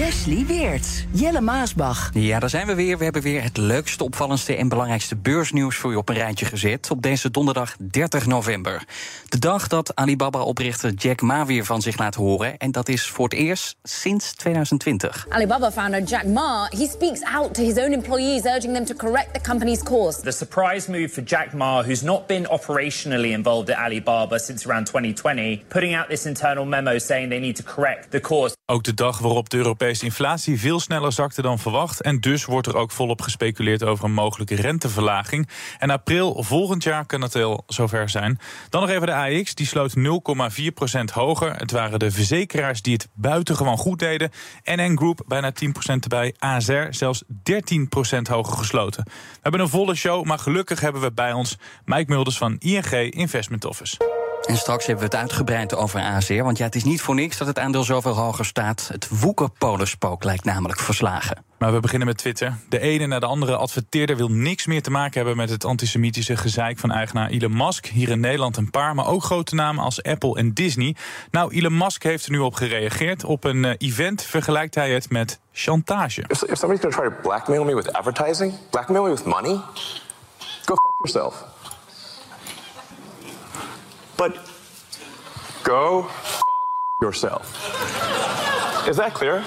Wesley Weert, Jelle Maasbach. Ja, daar zijn we weer. We hebben weer het leukste, opvallendste en belangrijkste beursnieuws voor je op een rijtje gezet. Op deze donderdag 30 november. De dag dat Alibaba-oprichter Jack Ma weer van zich laat horen. En dat is voor het eerst sinds 2020. Alibaba founder Jack Ma, he speaks out to his own employees, urging them to correct the company's course. The surprise move for Jack Ma, who's not been operationally involved at Alibaba since around 2020, putting out this internal memo saying they need to correct the course. Ook de dag waarop de Europese inflatie veel sneller zakte dan verwacht. En dus wordt er ook volop gespeculeerd over een mogelijke renteverlaging. En april volgend jaar kan het wel zover zijn. Dan nog even de AX, die sloot 0,4% hoger. Het waren de verzekeraars die het buitengewoon goed deden. NN Group bijna 10% erbij. ASR zelfs 13% hoger gesloten. We hebben een volle show, maar gelukkig hebben we bij ons Mike Mulders van ING Investment Office. En straks hebben we het uitgebreid over ASR. Want ja, het is niet voor niks dat het aandeel zoveel hoger staat. Het woekerpolisspook lijkt namelijk verslagen. Maar we beginnen met Twitter. De ene na de andere adverteerder wil niks meer te maken hebben met het antisemitische gezeik van eigenaar Elon Musk. Hier in Nederland een paar, maar ook grote namen als Apple en Disney. Nou, Elon Musk heeft er nu op gereageerd. Op een uh, event vergelijkt hij het met chantage. If, if somebody's going to try to blackmail me with advertising, blackmail me with money, go f yourself. But go yourself. Is that clear?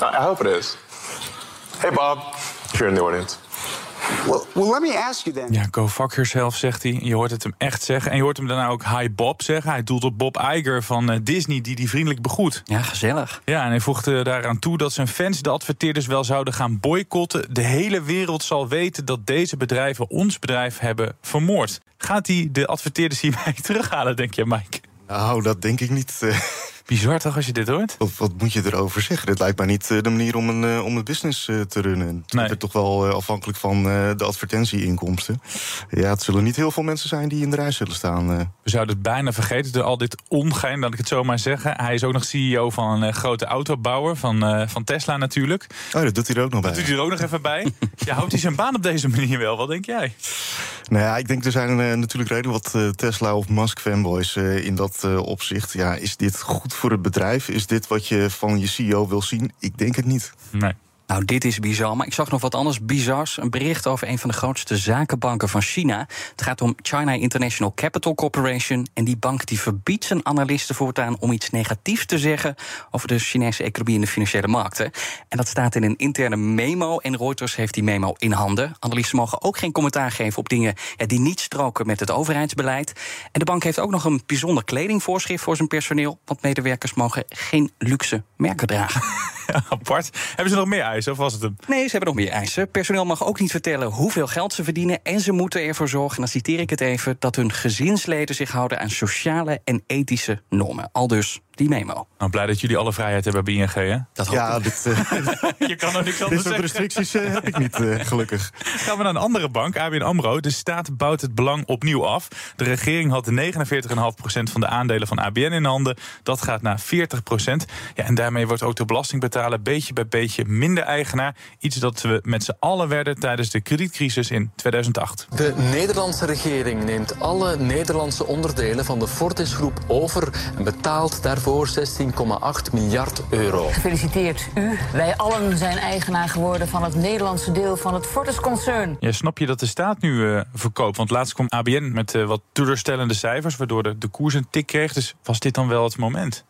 I hope it is. Hey, Bob, if you're in the audience. Well, well, let me ask you then. Ja, go fuck yourself, zegt hij. Je hoort het hem echt zeggen. En je hoort hem daarna ook hi Bob zeggen. Hij doelt op Bob Iger van uh, Disney, die die vriendelijk begroet. Ja, gezellig. Ja, en hij voegde daaraan toe dat zijn fans de adverteerders wel zouden gaan boycotten. De hele wereld zal weten dat deze bedrijven ons bedrijf hebben vermoord. Gaat hij de adverteerders hiermee terughalen, denk je, Mike? Nou, dat denk ik niet. Uh... Bizar toch als je dit hoort? Wat, wat, moet je erover zeggen? Dit lijkt mij niet de manier om een, om een business te runnen. Het nee. is toch wel afhankelijk van de advertentieinkomsten. Ja, het zullen niet heel veel mensen zijn die in de rij zullen staan. We zouden het bijna vergeten door al dit ongein, dat ik het zo maar zeggen. Hij is ook nog CEO van een grote autobouwer, van, van Tesla natuurlijk. Oh, dat doet hij er ook nog bij. Dat doet hij er ook nog even bij. ja, houdt hij zijn baan op deze manier wel? Wat denk jij? Nou ja, ik denk er zijn uh, natuurlijk redelijk wat uh, Tesla of Musk fanboys uh, in dat opzicht. Ja, is dit goed voor het bedrijf? Is dit wat je van je CEO wil zien? Ik denk het niet. Nee. Nou, dit is bizar. Maar ik zag nog wat anders bizars. Een bericht over een van de grootste zakenbanken van China. Het gaat om China International Capital Corporation. En die bank die verbiedt zijn analisten voortaan om iets negatiefs te zeggen over de Chinese economie en de financiële markten. En dat staat in een interne memo. En Reuters heeft die memo in handen. Analisten mogen ook geen commentaar geven op dingen die niet stroken met het overheidsbeleid. En de bank heeft ook nog een bijzonder kledingvoorschrift voor zijn personeel. Want medewerkers mogen geen luxe merken dragen. Apart. Hebben ze nog meer eisen of was het hem? Nee, ze hebben nog meer eisen. Personeel mag ook niet vertellen hoeveel geld ze verdienen. En ze moeten ervoor zorgen, en dan citeer ik het even, dat hun gezinsleden zich houden aan sociale en ethische normen. Al dus die memo. Nou, blij dat jullie alle vrijheid hebben bij ING, hè? Dat hoop ja, ik. dit, uh, je kan er niks anders dit soort restricties uh, heb ik niet, uh, gelukkig. Gaan we naar een andere bank, ABN AMRO. De staat bouwt het belang opnieuw af. De regering had 49,5% van de aandelen van ABN in handen. Dat gaat naar 40%. Ja, en daarmee wordt ook de belastingbetaler beetje bij beetje minder eigenaar. Iets dat we met z'n allen werden tijdens de kredietcrisis in 2008. De Nederlandse regering neemt alle Nederlandse onderdelen van de Fortis groep over en betaalt daarvoor voor 16,8 miljard euro. Gefeliciteerd u. Wij allen zijn eigenaar geworden van het Nederlandse deel van het Fortis-concern. Ja, snap je dat de staat nu uh, verkoopt? Want laatst kwam ABN met uh, wat teleurstellende cijfers... waardoor de, de koers een tik kreeg. Dus was dit dan wel het moment?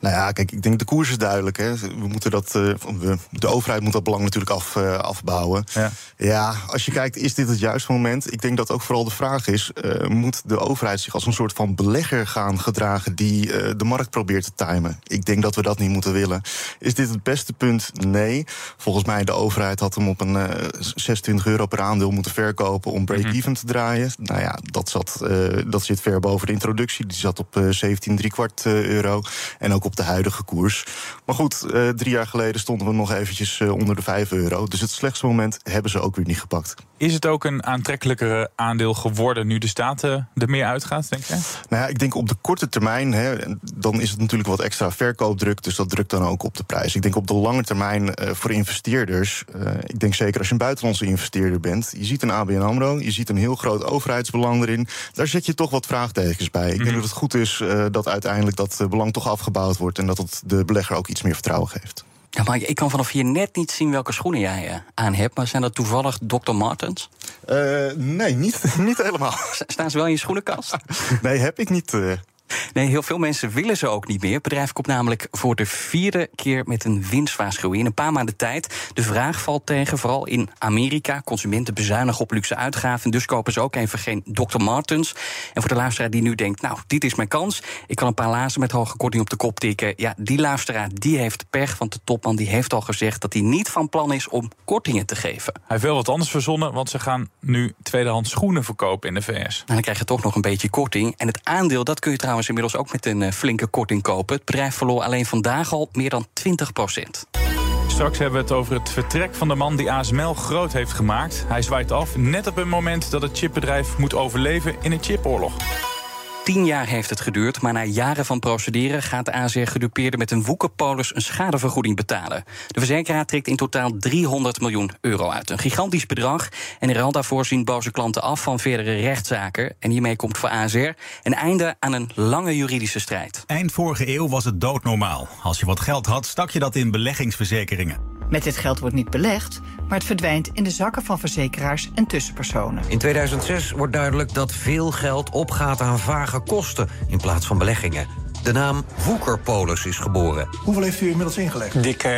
Nou ja, kijk, ik denk de koers is duidelijk. Hè. We moeten dat, we, de overheid moet dat belang natuurlijk af, afbouwen. Ja. ja, als je kijkt, is dit het juiste moment? Ik denk dat ook vooral de vraag is: moet de overheid zich als een soort van belegger gaan gedragen die de markt probeert te timen? Ik denk dat we dat niet moeten willen. Is dit het beste punt? Nee. Volgens mij de overheid had hem op een 26 euro per aandeel moeten verkopen om break-even mhm. te draaien. Nou ja, dat, zat, dat zit ver boven de introductie. Die zat op 17 3 kwart euro. En ook op de huidige koers. Maar goed, uh, drie jaar geleden stonden we nog eventjes uh, onder de 5 euro. Dus het slechtste moment hebben ze ook weer niet gepakt. Is het ook een aantrekkelijkere aandeel geworden nu de staten er meer uitgaat, denk je? Nou ja, ik denk op de korte termijn, hè, dan is het natuurlijk wat extra verkoopdruk. Dus dat drukt dan ook op de prijs. Ik denk op de lange termijn uh, voor investeerders. ik denk zeker als je een buitenlandse investeerder bent. Je ziet een ABN AMRO, je ziet een heel groot overheidsbelang erin. Daar zet je toch wat vraagtekens bij. Ik denk mhm. dat het goed is dat uiteindelijk dat belang toch afgebouwd wordt en dat het de belegger ook iets meer vertrouwen geeft. Ja, maar ik kan vanaf hier net niet zien welke schoenen jij uh, aan hebt. Maar zijn dat toevallig Dr. Martens? Uh, nee, niet, niet helemaal. Staan ze wel in je schoenenkast? nee, heb ik niet. Uh, Nee, heel veel mensen willen ze ook niet meer. Het bedrijf komt namelijk voor de vierde keer met een winstwaarschuwing. In een paar maanden tijd. De vraag valt tegen, vooral in Amerika. Consumenten bezuinigen op luxe uitgaven. Dus kopen ze ook even geen Dr. Martens. En voor de luisteraar die nu denkt, nou, dit is mijn kans. Ik kan een paar lazen met hoge korting op de kop tikken. Ja, die luisteraar die heeft pech, want de topman die heeft al gezegd... dat hij niet van plan is om kortingen te geven. Hij heeft wel wat anders verzonnen, want ze gaan nu tweedehands schoenen verkopen in de VS. En dan krijg je toch nog een beetje korting. En het aandeel, dat kun je trouwens inmiddels ook met een eh, flinke korting kopen. Het bedrijf verloor alleen vandaag al meer dan 20 procent. Straks hebben we het over het vertrek van de man die ASML groot heeft gemaakt. Hij zwaait af net op het moment dat het chipbedrijf moet overleven in een chipoorlog. Tien jaar heeft het geduurd, maar na jaren van procederen gaat de AZR gedupeerde met een woekerpolis een schadevergoeding betalen. De verzekeraar trekt in totaal 300 miljoen euro uit. Een gigantisch bedrag. En in ruil daarvoor zien boze klanten af van verdere rechtszaken. En hiermee komt voor AZR een einde aan een lange juridische strijd. Eind vorige eeuw was het doodnormaal. Als je wat geld had, stak je dat in beleggingsverzekeringen. Met dit geld wordt niet belegd, maar het verdwijnt in de zakken van verzekeraars en tussenpersonen. In 2006 wordt duidelijk dat veel geld opgaat aan vage kosten in plaats van beleggingen. De naam Woekerpolis is geboren. Hoeveel heeft u inmiddels ingelegd? Dik 18.500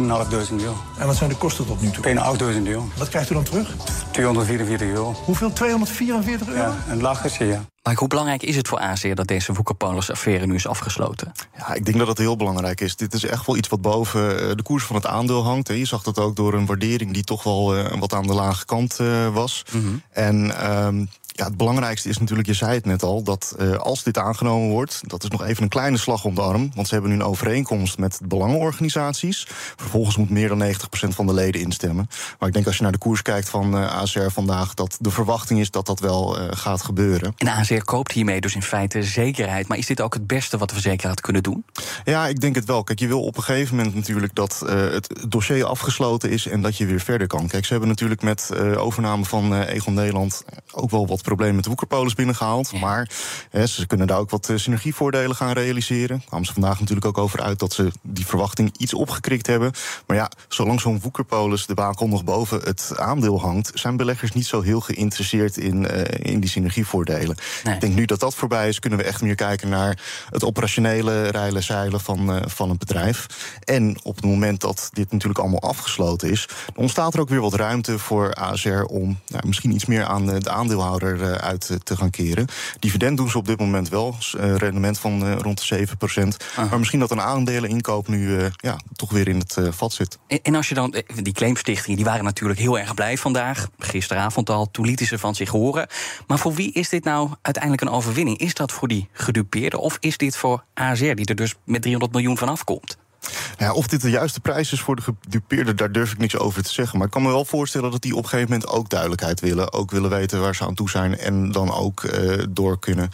euro. En wat zijn de kosten tot nu toe? Bijna 8.000 euro. Wat krijgt u dan terug? 244 euro. Hoeveel? 244 euro? Ja, een lachertje, ja. Maar hoe belangrijk is het voor ASR dat deze Woekerpolis-affaire nu is afgesloten? Ja, ik denk dat het heel belangrijk is. Dit is echt wel iets wat boven eh, de koers van het aandeel hangt. Je zag dat ook door een waardering die toch wel eh, wat aan de lage kant eh, was. Mhm. En ehm, ja, het belangrijkste is natuurlijk, je zei het net al, dat uh, als dit aangenomen wordt, dat is nog even een kleine slag om de arm. Want ze hebben nu een overeenkomst met belangenorganisaties. Vervolgens moet meer dan 90% van de leden instemmen. Maar ik denk als je naar de koers kijkt van uh, ASR vandaag, dat de verwachting is dat dat wel uh, gaat gebeuren. En ASR koopt hiermee dus in feite zekerheid. Maar is dit ook het beste wat de verzekeraar had kunnen doen? Ja, ik denk het wel. Kijk, je wil op een gegeven moment natuurlijk dat het dossier afgesloten is en dat je weer verder kan. Kijk, ze hebben natuurlijk met overname van Egon Nederland ook wel wat probleem met de woekerpolis binnengehaald. Maar ze kunnen daar ook wat uh, synergievoordelen gaan realiseren. Daar kwamen ze vandaag natuurlijk ook over uit dat ze die verwachting iets opgekrikt hebben. Maar ja, zolang zo'n woekerpolis de bakel nog boven het aandeel hangt, zijn beleggers niet zo heel geïnteresseerd in, uh, in die synergievoordelen. Ik denk nu dat dat voorbij is, kunnen we echt meer kijken naar het operationele rijlen zeilen van, uh, van een bedrijf. En op het moment dat dit natuurlijk allemaal afgesloten is, dan ontstaat er ook weer wat ruimte voor ASR om nou, misschien iets meer aan de aandeelhouder uh, uit te gaan keren. Dividend doen ze op dit moment wel, uh, rendement van rond de 7 procent. Maar misschien dat een aandeleninkoop nu ja, toch weer in het vat zit. En, en, als je dan, die claimstichtingen, die waren natuurlijk heel erg blij vandaag. Gisteravond al, toen lieten ze van zich horen. Maar voor wie is dit nou uiteindelijk een overwinning? Is dat voor die gedupeerden of is dit voor ASR, die er dus met 300 miljoen van afkomt? Ja, of dit de juiste prijs is voor de gedupeerde, daar durf ik niks over te zeggen. Maar ik kan me wel voorstellen dat die op een gegeven moment ook duidelijkheid willen. Ook willen weten waar ze aan toe zijn en dan ook uh, door kunnen.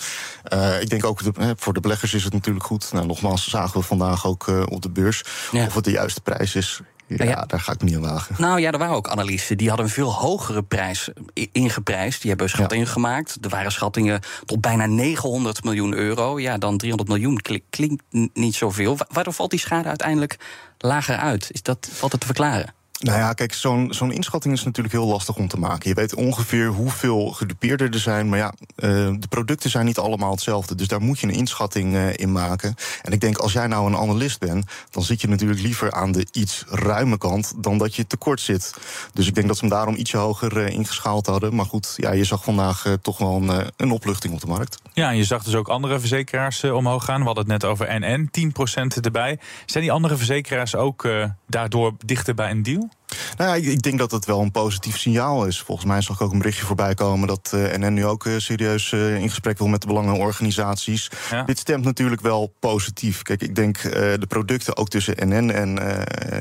Uh, ik denk ook, de, voor de beleggers is het natuurlijk goed. Nou, nogmaals, zagen we vandaag ook uh, op de beurs. Ja. Of het de juiste prijs is. Ja, ja, daar ga ik niet aan wagen. Nou ja, er waren ook analisten die hadden een veel hogere prijs ingeprijsd. Die hebben schattingen ja. gemaakt. Er waren schattingen tot bijna 900 miljoen euro. Ja, dan 300 miljoen klinkt niet zoveel. Waardoor valt die schade uiteindelijk lager uit? Is dat, valt het te verklaren? Nou ja, kijk, zo'n zo'n inschatting is natuurlijk heel lastig om te maken. Je weet ongeveer hoeveel gedupeerden er zijn. Maar ja, uh, de producten zijn niet allemaal hetzelfde. Dus daar moet je een inschatting uh, in maken. En ik denk, als jij nou een analist bent, dan zit je natuurlijk liever aan de iets ruime kant dan dat je tekort zit. Dus ik denk dat ze hem daarom ietsje hoger uh, ingeschaald hadden. Maar goed, ja, je zag vandaag toch wel een, een opluchting op de markt. Ja, en je zag dus ook andere verzekeraars omhoog gaan. We hadden het net over NN, 10% erbij. Zijn die andere verzekeraars ook daardoor dichter bij een deal? Nou ja, ik denk dat het wel een positief signaal is. Volgens mij zag ik ook een berichtje voorbij komen dat NN nu ook uh, serieus uh, in gesprek wil met de belangenorganisaties. Ja. Dit stemt natuurlijk wel positief. Kijk, ik denk de producten ook tussen NN en,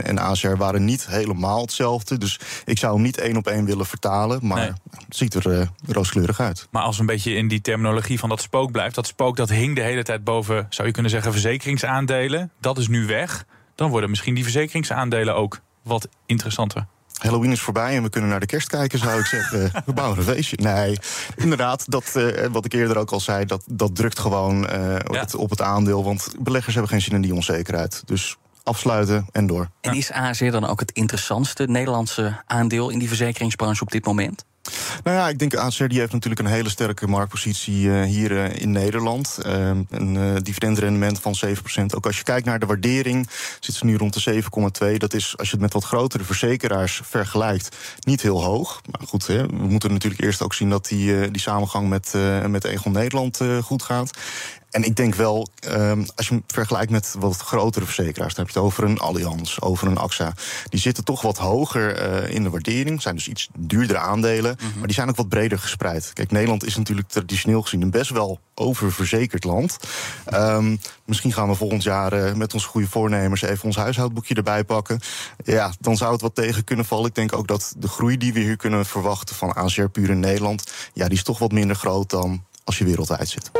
en ACR waren niet helemaal hetzelfde. Dus ik zou hem niet één op één willen vertalen. Maar nee. het ziet er rooskleurig uit. Maar als een beetje in die terminologie van dat spook blijft, dat spook dat hing de hele tijd boven, zou je kunnen zeggen, verzekeringsaandelen. Dat is nu weg. Dan worden misschien die verzekeringsaandelen ook wat interessanter. Halloween is voorbij en we kunnen naar de kerst kijken, zou ik zeggen. we bouwen een feestje. Nee, inderdaad, dat, uh, wat ik eerder ook al zei, dat, dat drukt gewoon uh, ja. het, op het aandeel. Want beleggers hebben geen zin in die onzekerheid. Dus afsluiten en door. En is ASR dan ook het interessantste Nederlandse aandeel in die verzekeringsbranche op dit moment? Nou ja, ik denk ACR die heeft natuurlijk een hele sterke marktpositie uh, hier uh, in Nederland. Uh, een uh, dividendrendement van 7%. Ook als je kijkt naar de waardering, zit ze nu rond de 7,2. Dat is, als je het met wat grotere verzekeraars vergelijkt, niet heel hoog. Maar goed, hè, we moeten natuurlijk eerst ook zien dat die, die samengang met, met Egon Nederland goed gaat. En ik denk wel, um, als je hem vergelijkt met wat grotere verzekeraars, dan heb je het over een Allianz, over een AXA. Die zitten toch wat hoger uh, in de waardering, zijn dus iets duurdere aandelen, mm -hmm. maar die zijn ook wat breder gespreid. Kijk, Nederland is natuurlijk traditioneel gezien een best wel oververzekerd land. Um, misschien gaan we volgend jaar uh, met onze goede voornemers even ons huishoudboekje erbij pakken. Ja, dan zou het wat tegen kunnen vallen. Ik denk ook dat de groei die we hier kunnen verwachten van ACR puur in Nederland, ja, die is toch wat minder groot dan als je wereldwijd zit.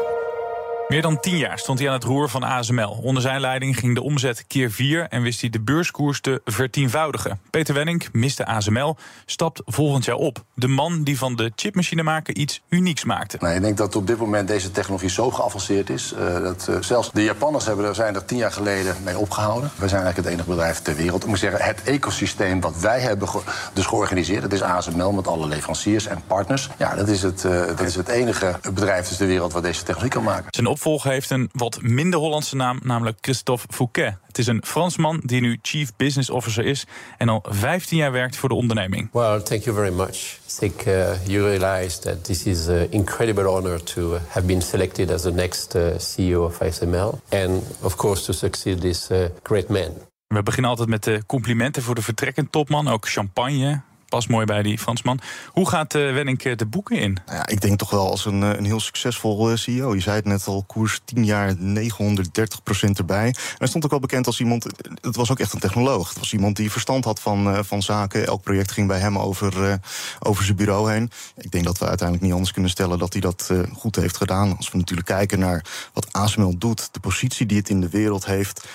Meer dan tien jaar stond hij aan het roer van ASML. Onder zijn leiding ging de omzet keer vier en wist hij de beurskoers te vertienvoudigen. Peter Wenning miste ASML, stapt volgend jaar op. De man die van de chipmachinemaker iets unieks maakte. Nee, ik denk dat op dit moment deze technologie zo geavanceerd is... Uh, dat uh, zelfs de Japanners hebben er, zijn er tien jaar geleden mee opgehouden. Wij zijn eigenlijk het enige bedrijf ter wereld. Ik moet zeggen, het ecosysteem wat wij hebben ge dus georganiseerd... dat is ASML met alle leveranciers en partners. Ja, dat is het, uh, dat is het enige bedrijf dus ter wereld wat deze technologie kan maken. Zijn opvolger heeft een wat minder Hollandse naam, namelijk Christophe Fouquet. Het is een Fransman die nu Chief Business Officer is en al 15 jaar werkt voor de onderneming. Well, thank you very much. I think uh, you realize that this is an incredible honor to have been selected as the next uh, CEO of ASML and of course to succeed this uh, great man. We beginnen altijd met de complimenten voor de vertrekkend topman, ook champagne past mooi bij die Fransman. Hoe gaat uh, Wenning de boeken in? Nou ja, ik denk toch wel als een, een heel succesvol CEO. Je zei het net al, koers 10 jaar 930 procent erbij. En hij stond ook wel bekend als iemand... Het was ook echt een technoloog. Het was iemand die verstand had van, van zaken. Elk project ging bij hem over, over zijn bureau heen. Ik denk dat we uiteindelijk niet anders kunnen stellen... dat hij dat goed heeft gedaan. Als we natuurlijk kijken naar wat ASML doet... de positie die het in de wereld heeft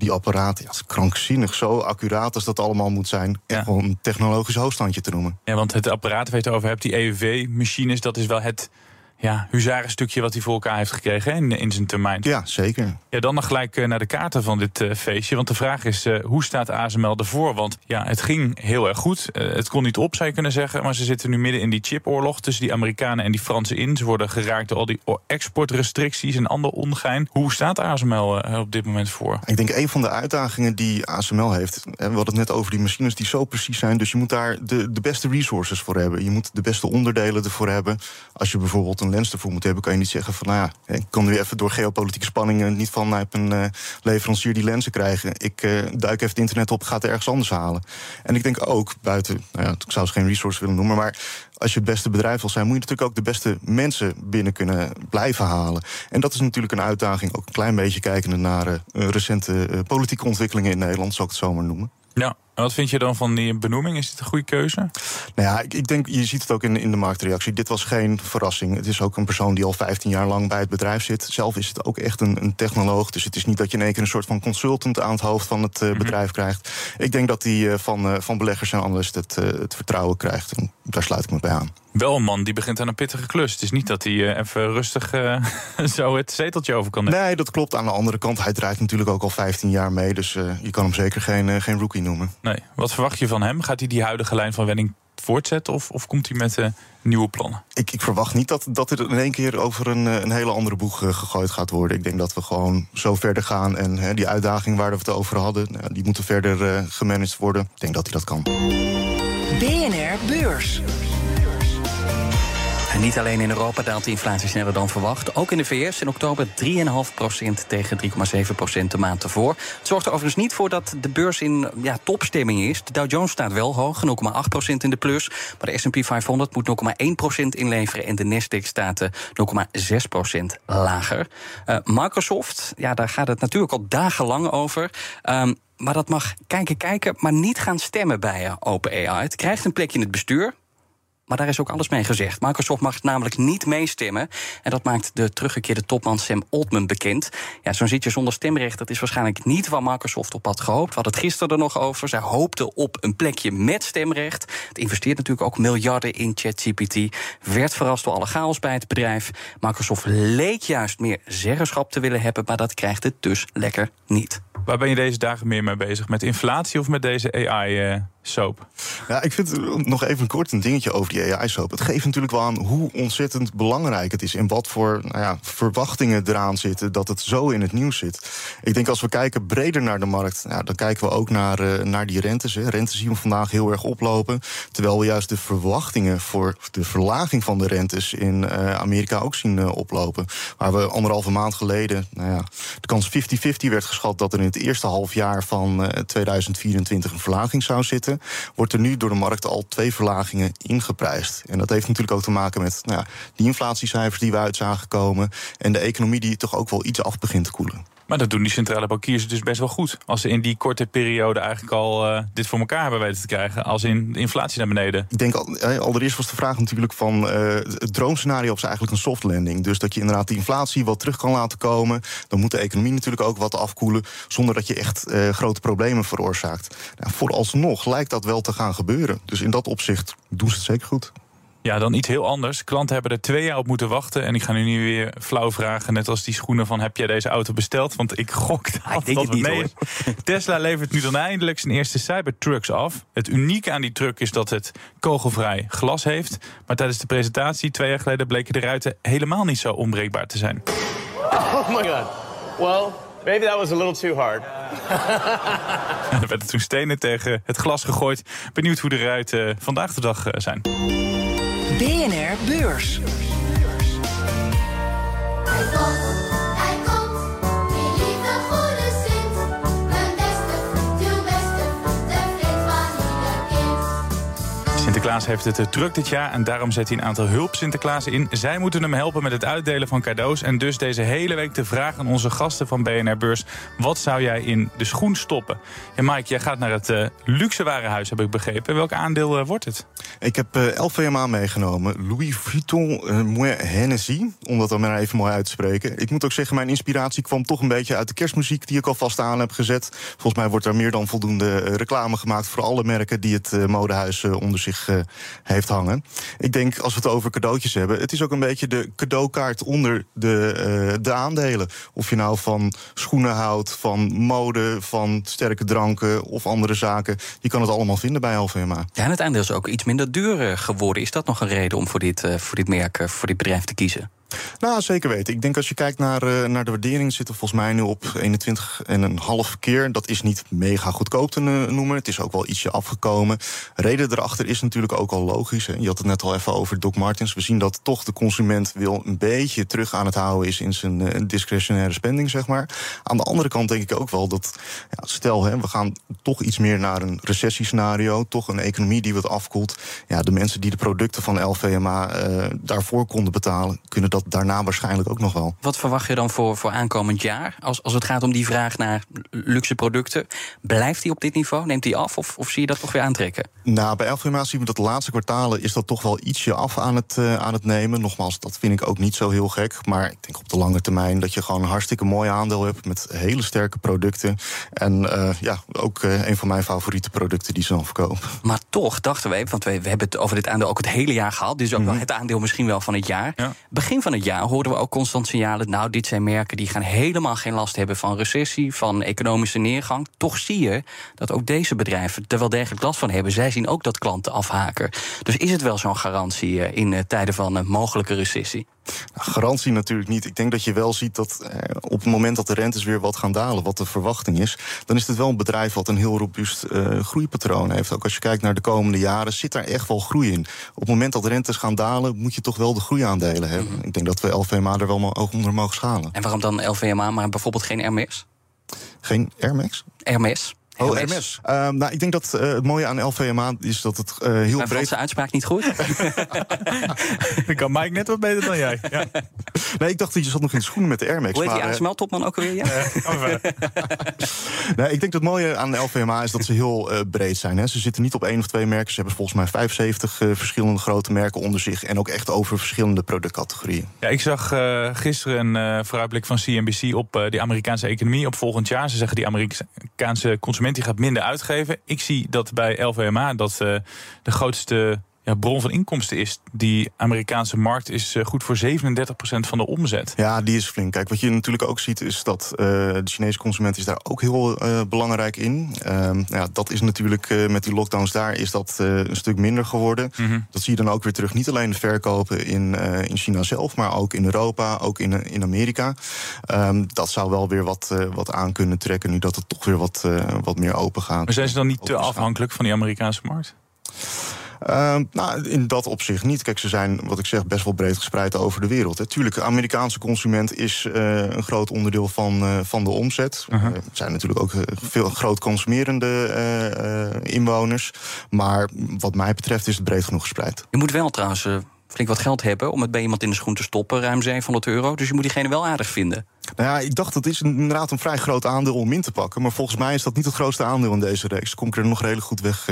die apparaten, ja, is krankzinnig zo accuraat als dat allemaal moet zijn. Ja. gewoon een technologisch hoogstandje te noemen. Ja, want het apparaat waar je het over hebt, die EUV-machines, dat is wel het ja, huzarenstukje wat hij voor elkaar heeft gekregen in, in zijn termijn. Ja, zeker. Ja, dan nog gelijk uh, naar de kaarten van dit uh, feestje. Want de vraag is, uh, hoe staat ASML ervoor? Want ja, het ging heel erg goed. het kon niet op, zou je kunnen zeggen. Maar ze zitten nu midden in die chipoorlog tussen die Amerikanen en die Fransen in. Ze worden geraakt door al die exportrestricties en ander ongein. Hoe staat ASML op dit moment voor? Ik denk een van de uitdagingen die ASML heeft... we hadden het net over die machines die zo precies zijn... dus je moet daar de, de beste resources voor hebben. Je moet de beste onderdelen ervoor hebben. Als je bijvoorbeeld een lens ervoor moet hebben, kan je niet zeggen van, nou ja, ik kan nu even door geopolitieke spanningen niet van, een uh, leverancier die lenzen krijgen. Ik uh, duik even het internet op, ga het ergens anders halen. En ik denk ook buiten, nou ja, ik zou ze geen resource willen noemen, maar als je het beste bedrijf wil zijn, moet je natuurlijk ook de beste mensen binnen kunnen blijven halen. En dat is natuurlijk een uitdaging, ook een klein beetje kijkende naar uh, recente politieke ontwikkelingen in Nederland, zou ik het zomaar noemen. Ja, en wat vind je dan van die benoeming? Is dit een goede keuze? Nou ja, ik, ik denk, je ziet het ook in, in de marktreactie. Dit was geen verrassing. Het is ook een persoon die al 15 jaar lang bij het bedrijf zit. Zelf is het ook echt een, een technoloog. Dus het is niet dat je in één keer een soort van consultant aan het hoofd van het uh, mm -hmm. bedrijf krijgt. Ik denk dat hij uh, van, uh, van beleggers en analisten het, het vertrouwen krijgt. En daar sluit ik me bij aan. Wel een man die begint aan een pittige klus. Het is niet dat hij uh, even rustig uh, zo het zeteltje over kan nemen. Nee, dat klopt. Aan de andere kant, hij draait natuurlijk ook al 15 jaar mee. Dus uh, je kan hem zeker geen, geen rookie noemen. Nee. Nee. Wat verwacht je van hem? Gaat hij die huidige lijn van Wenning voortzetten of, of komt hij met uh, nieuwe plannen? Ik, ik, verwacht niet dat, dat er in één keer over een, eh, een hele andere boeg uh, gegooid gaat worden. Ik denk dat we gewoon zo verder gaan en hè, die uitdaging waar we het over hadden, nou, die moeten verder uh, gemanaged worden. Ik denk dat hij dat kan. BNR Beurs. En niet alleen in Europa daalt de inflatie sneller dan verwacht. Ook in de VS in oktober 3,5% tegen 3,7% de maand ervoor. Het zorgt er overigens niet voor dat de beurs in ja, topstemming is. De Dow Jones staat wel hoog, 0,8% in de plus. Maar de S&P 500 moet 0,1% inleveren... en de Nasdaq staat 0,6% lager. Uh, Microsoft, ja, daar gaat het natuurlijk al dagenlang over... Um, maar dat mag kijken, kijken, maar niet gaan stemmen bij OpenAI. Het krijgt een plekje in het bestuur. Maar daar is ook alles mee gezegd. Microsoft mag namelijk niet meestemmen. En dat maakt de teruggekeerde topman Sam Altman bekend. Ja, zo'n zitje zonder stemrecht, dat is waarschijnlijk niet waar Microsoft op had gehoopt. We hadden het gisteren er nog over. Zij hoopten op een plekje met stemrecht. Het investeert natuurlijk ook miljarden in ChatGPT. Werd verrast door alle chaos bij het bedrijf. Microsoft leek juist meer zeggenschap te willen hebben, maar dat krijgt het dus lekker niet. Waar ben je deze dagen meer mee bezig? Met inflatie of met deze AI-soap? Ja, ik vind nog even kort een dingetje over die AI-soap. Het geeft natuurlijk wel aan hoe ontzettend belangrijk het is... en wat voor nou ja, verwachtingen eraan zitten dat het zo in het nieuws zit. Ik denk als we kijken breder naar de markt... Dan kijken we ook naar, uh, naar die rentes. Hè. Rentes zien we vandaag heel erg oplopen... terwijl we juist de verwachtingen voor de verlaging van de rentes... in uh, Amerika ook zien oplopen. Waar we anderhalve maand geleden... Nou ja, de kans 50-50 werd geschat dat er in het eerste halfjaar van 2024 een verlaging zou zitten... wordt er nu door de markt al twee verlagingen ingeprijsd. En dat heeft natuurlijk ook te maken met nou ja, die inflatiecijfers die we uit zagen komen... en de economie die toch ook wel iets af begint te koelen. Maar dat doen die centrale bankiers dus best wel goed. Als ze in die korte periode eigenlijk al uh, dit voor elkaar hebben weten te krijgen. Als in de inflatie naar beneden. Ik denk al, allereerst was de vraag natuurlijk van uh, het droomscenario was eigenlijk een soft landing. Dus dat je inderdaad die inflatie wat terug kan laten komen. Dan moet de economie natuurlijk ook wat afkoelen. Zonder dat je echt grote problemen veroorzaakt. Nou, vooralsnog lijkt dat wel te gaan gebeuren. Dus in dat opzicht doen ze het zeker goed. Ja, dan iets heel anders. Klanten hebben er twee jaar op moeten wachten. En ik ga nu nu weer flauw vragen, net als die schoenen van... heb jij deze auto besteld? Want ik gok ah, ik denk dat het niet, mee Tesla levert nu dan eindelijk zijn eerste Cybertrucks af. Het unieke aan die truck is dat het kogelvrij glas heeft. Maar tijdens de presentatie twee jaar geleden... bleken de ruiten helemaal niet zo onbreekbaar te zijn. Oh my god. Well... Maybe that was a little too hard. er werden toen stenen tegen het glas gegooid. Benieuwd hoe de ruiten vandaag de dag zijn. BNR Beurs. Sinterklaas heeft het druk dit jaar en daarom zet hij een aantal hulp Sinterklaas in. Zij moeten hem helpen met het uitdelen van cadeaus. En dus deze hele week de vraag aan onze gasten van BNR Beurs: wat zou jij in de schoen stoppen? Ja, Mike, jij gaat naar het uh, luxe warenhuis, heb ik begrepen. Welk aandeel uh, wordt het? Ik heb uh, LVMA meegenomen. Louis Vuitton uh, Hennessy, om dat dan maar even mooi uit te spreken. Ik moet ook zeggen, mijn inspiratie kwam toch een beetje uit de kerstmuziek die ik alvast aan heb gezet. Volgens mij wordt er meer dan voldoende reclame gemaakt voor alle merken die het modehuis onder zich heeft hangen. Ik denk, als we het over cadeautjes hebben, het is ook een beetje de cadeaukaart onder de, uh, de aandelen. Of je nou van schoenen houdt, van mode, van sterke dranken of andere zaken. Je kan het allemaal vinden bij LVMA. Ja, en het aandeel is ook iets minder duur geworden. Is dat nog een reden om voor dit, voor dit merk, voor dit bedrijf te kiezen? Nou, zeker weten. Ik denk als je kijkt naar, uh, naar de waardering, zitten volgens mij nu op 21,5 keer. Dat is niet mega goedkoop te noemen. Het is ook wel ietsje afgekomen. Reden erachter is natuurlijk ook al logisch. Hè. Je had het net al even over Doc Martens. We zien dat toch de consument wil een beetje terug aan het houden is in zijn uh, discretionaire spending, zeg maar. Aan de andere kant denk ik ook wel dat, ja, stel, hè, we gaan toch iets meer naar een recessiescenario. Toch een economie die wat afkoelt. Ja, de mensen die de producten van LVMA uh, daarvoor konden betalen, kunnen dat daarna waarschijnlijk ook nog wel. Wat verwacht je dan voor, voor aankomend jaar? Als, als het gaat om die vraag naar luxe producten. Blijft die op dit niveau? Neemt die af? Of, of zie je dat toch weer aantrekken? Nou, bij LVMA zien we dat de laatste kwartalen is dat toch wel ietsje af aan het, uh, aan het nemen. Nogmaals, dat vind ik ook niet zo heel gek. Maar ik denk op de lange termijn dat je gewoon een hartstikke mooi aandeel hebt met hele sterke producten. En uh, ja, ook uh, een van mijn favoriete producten die ze dan verkopen. Maar toch dachten we, want we, we hebben het over dit aandeel ook het hele jaar gehad. Dit is ook mm -hmm. wel het aandeel misschien wel van het jaar. Ja. Begin van het jaar hoorden we ook constant signalen. Nou, dit zijn merken die gaan helemaal geen last hebben van recessie, van economische neergang. Toch zie je dat ook deze bedrijven er wel degelijk last van hebben. Zij zien ook dat klanten afhaken. Dus is het wel zo'n garantie in tijden van een mogelijke recessie? Nou, garantie natuurlijk niet. Ik denk dat je wel ziet dat eh, op het moment dat de rentes weer wat gaan dalen, wat de verwachting is, dan is het wel een bedrijf wat een heel robuust uh, groeipatroon heeft. Ook als je kijkt naar de komende jaren, zit daar echt wel groei in. Op het moment dat de rentes gaan dalen, moet je toch wel de groeiaandelen hebben. Mm -hmm. Ik denk dat we LVMA er wel ook onder mogen schalen. En waarom dan LVMA, maar bijvoorbeeld geen Hermes? Geen Hermes? Hermes. Oh, Hermes. Uh, nou, ik denk dat uh, het mooie aan LVMA is dat het uh, heel Mijn breed... Mijn uitspraak niet goed? Dan kan Mike net wat beter dan jij. Ja. nee, ik dacht dat je zat nog in de schoenen met de Air Max. Hoe heet die ASML-topman ook alweer? Ja? nee, ik denk dat het mooie aan LVMA is dat ze heel uh, breed zijn. Hè. Ze zitten niet op één of twee merken. Ze hebben volgens mij 75 verschillende grote merken onder zich. En ook echt over verschillende productcategorieën. Ja, ik zag gisteren een vooruitblik van CNBC op de Amerikaanse economie op volgend jaar. Ze zeggen die Amerikaanse die gaat minder uitgeven. Ik zie dat bij LVMA dat uh, de grootste ja, bron van inkomsten is. Die Amerikaanse markt is uh, goed voor 37% van de omzet. Ja, die is flink. Kijk, wat je natuurlijk ook ziet is dat uh, de Chinese consument is daar ook heel uh, belangrijk in. ja, dat is natuurlijk met die lockdowns daar is dat een stuk minder geworden. Mm -hmm. Dat zie je dan ook weer terug. Niet alleen de verkopen in, in China zelf, maar ook in Europa, ook in, in Amerika. Um, dat zou wel weer wat, wat aan kunnen trekken nu dat het toch weer wat, wat meer open gaat. Maar zijn ze dan niet te afhankelijk van die Amerikaanse markt? Uh, nou, in dat opzicht niet. Kijk, ze zijn, wat ik zeg, best wel breed gespreid over de wereld. Hè. Tuurlijk, de Amerikaanse consument is uh, een groot onderdeel van, uh, van de omzet. Er uh -huh. zijn natuurlijk ook veel groot consumerende inwoners. Maar wat mij betreft is het breed genoeg gespreid. Je moet wel trouwens flink wat geld hebben om het bij iemand in de schoen te stoppen. Ruim 700 euro. Dus je moet diegene wel aardig vinden. Nou ja, ik dacht dat is inderdaad een vrij groot aandeel om in te pakken. Maar volgens mij is dat niet het grootste aandeel in deze reeks. Kom ik er nog redelijk goed weg.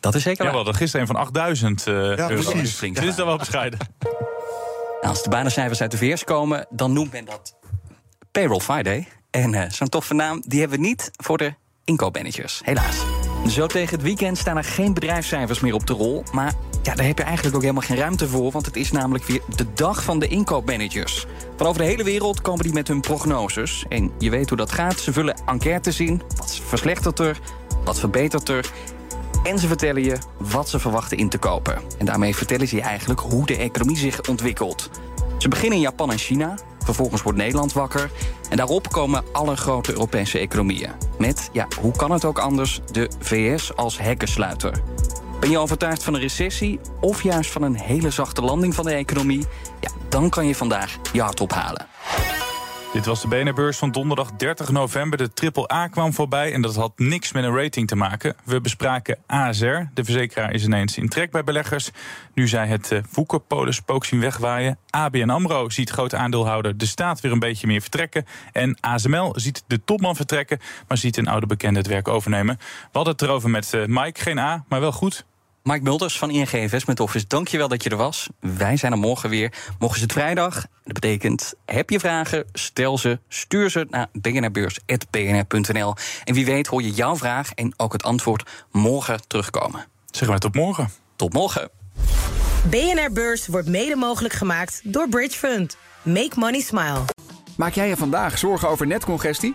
Dat is zeker Ja, we hadden gisteren een van 8000 uh, ja, euro. Precies. Dit is dan wel bescheiden. Nou, als de banencijfers uit de VS komen, dan noemt men dat Payroll Friday. En uh, zo'n toffe naam, die hebben we niet voor de inkoopmanagers. Helaas. Zo tegen het weekend staan er geen bedrijfscijfers meer op de rol. Maar ja, daar heb je eigenlijk ook helemaal geen ruimte voor. Want het is namelijk weer de dag van de inkoopmanagers. Van over de hele wereld komen die met hun prognoses. En je weet hoe dat gaat. Ze vullen enquêtes in. Wat verslechtert er? Wat verbetert er? En ze vertellen je wat ze verwachten in te kopen. En daarmee vertellen ze je eigenlijk hoe de economie zich ontwikkelt. Ze beginnen in Japan en China. Vervolgens wordt Nederland wakker. En daarop komen alle grote Europese economieën. Met, ja, hoe kan het ook anders, de VS als hekkensluiter. Ben je overtuigd van een recessie of juist van een hele zachte landing van de economie? Ja, dan kan je vandaag je hart ophalen. Dit was de BNR-beurs van donderdag 30 november. De triple A kwam voorbij en dat had niks met een rating te maken. We bespraken ASR. De verzekeraar is ineens in trek bij beleggers. Nu zij het Woekerpolen-spook zien wegwaaien. ABN AMRO ziet grote aandeelhouder de staat weer een beetje meer vertrekken. En ASML ziet de topman vertrekken, maar ziet een oude bekende het werk overnemen. We hadden het erover met uh, Mike. Geen A, maar wel goed. Mike Mulders van ING Investment Office, dankjewel dat je er was. Wij zijn er morgen weer. Morgen is het vrijdag. Dat betekent, heb je vragen, stel ze, stuur ze naar bnrbeurs.bnr.nl. En wie weet hoor je jouw vraag en ook het antwoord morgen terugkomen. Zeggen wij tot morgen. Tot morgen. BNR Beurs wordt mede mogelijk gemaakt door Bridge Fund. Make money smile. Maak jij je vandaag zorgen over netcongestie?